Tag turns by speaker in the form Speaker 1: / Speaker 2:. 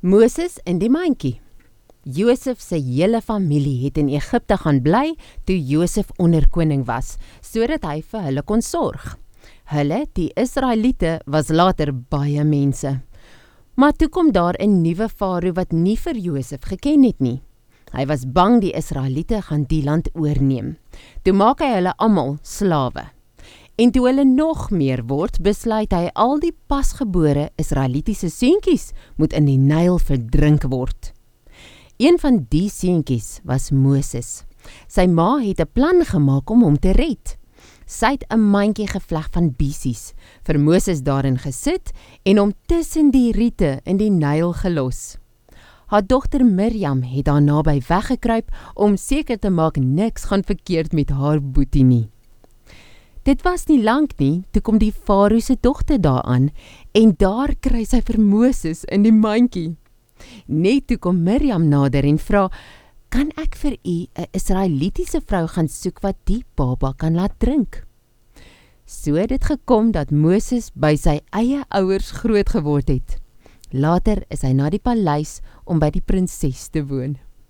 Speaker 1: Moses in die mandjie. Josef se hele familie het in Egipte gaan bly toe Josef onder koning was, sodat hy vir hulle kon sorg. Hulle, die Israeliete, was later baie mense. Maar toe kom daar 'n nuwe farao wat nie vir Josef geken het nie. Hy was bang die Israeliete gaan die land oorneem. Toe maak hy hulle almal slawe. En toe hulle nog meer word, besluit hy al die pasgebore Israelitiese seentjies moet in die Nyl verdrink word. Een van die seentjies was Moses. Sy ma het 'n plan gemaak om hom te red. Sy het 'n mandjie gevleg van biesies vir Moses daarin gesit en hom tussen die riete in die Nyl gelos. Haar dogter Miriam het daar naby weggekruip om seker te maak niks gaan verkeerd met haar boetie nie. Dit was nie lank nie, toe kom die farao se dogter daaraan en daar kry sy vir Moses in die mandjie. Net toe kom Miriam nader en vra: "Kan ek vir u 'n Israelitiese vrou gaan soek wat die baba kan laat drink?" So het dit gekom dat Moses by sy eie ouers groot geword het. Later is hy na die paleis om by die prinses te woon.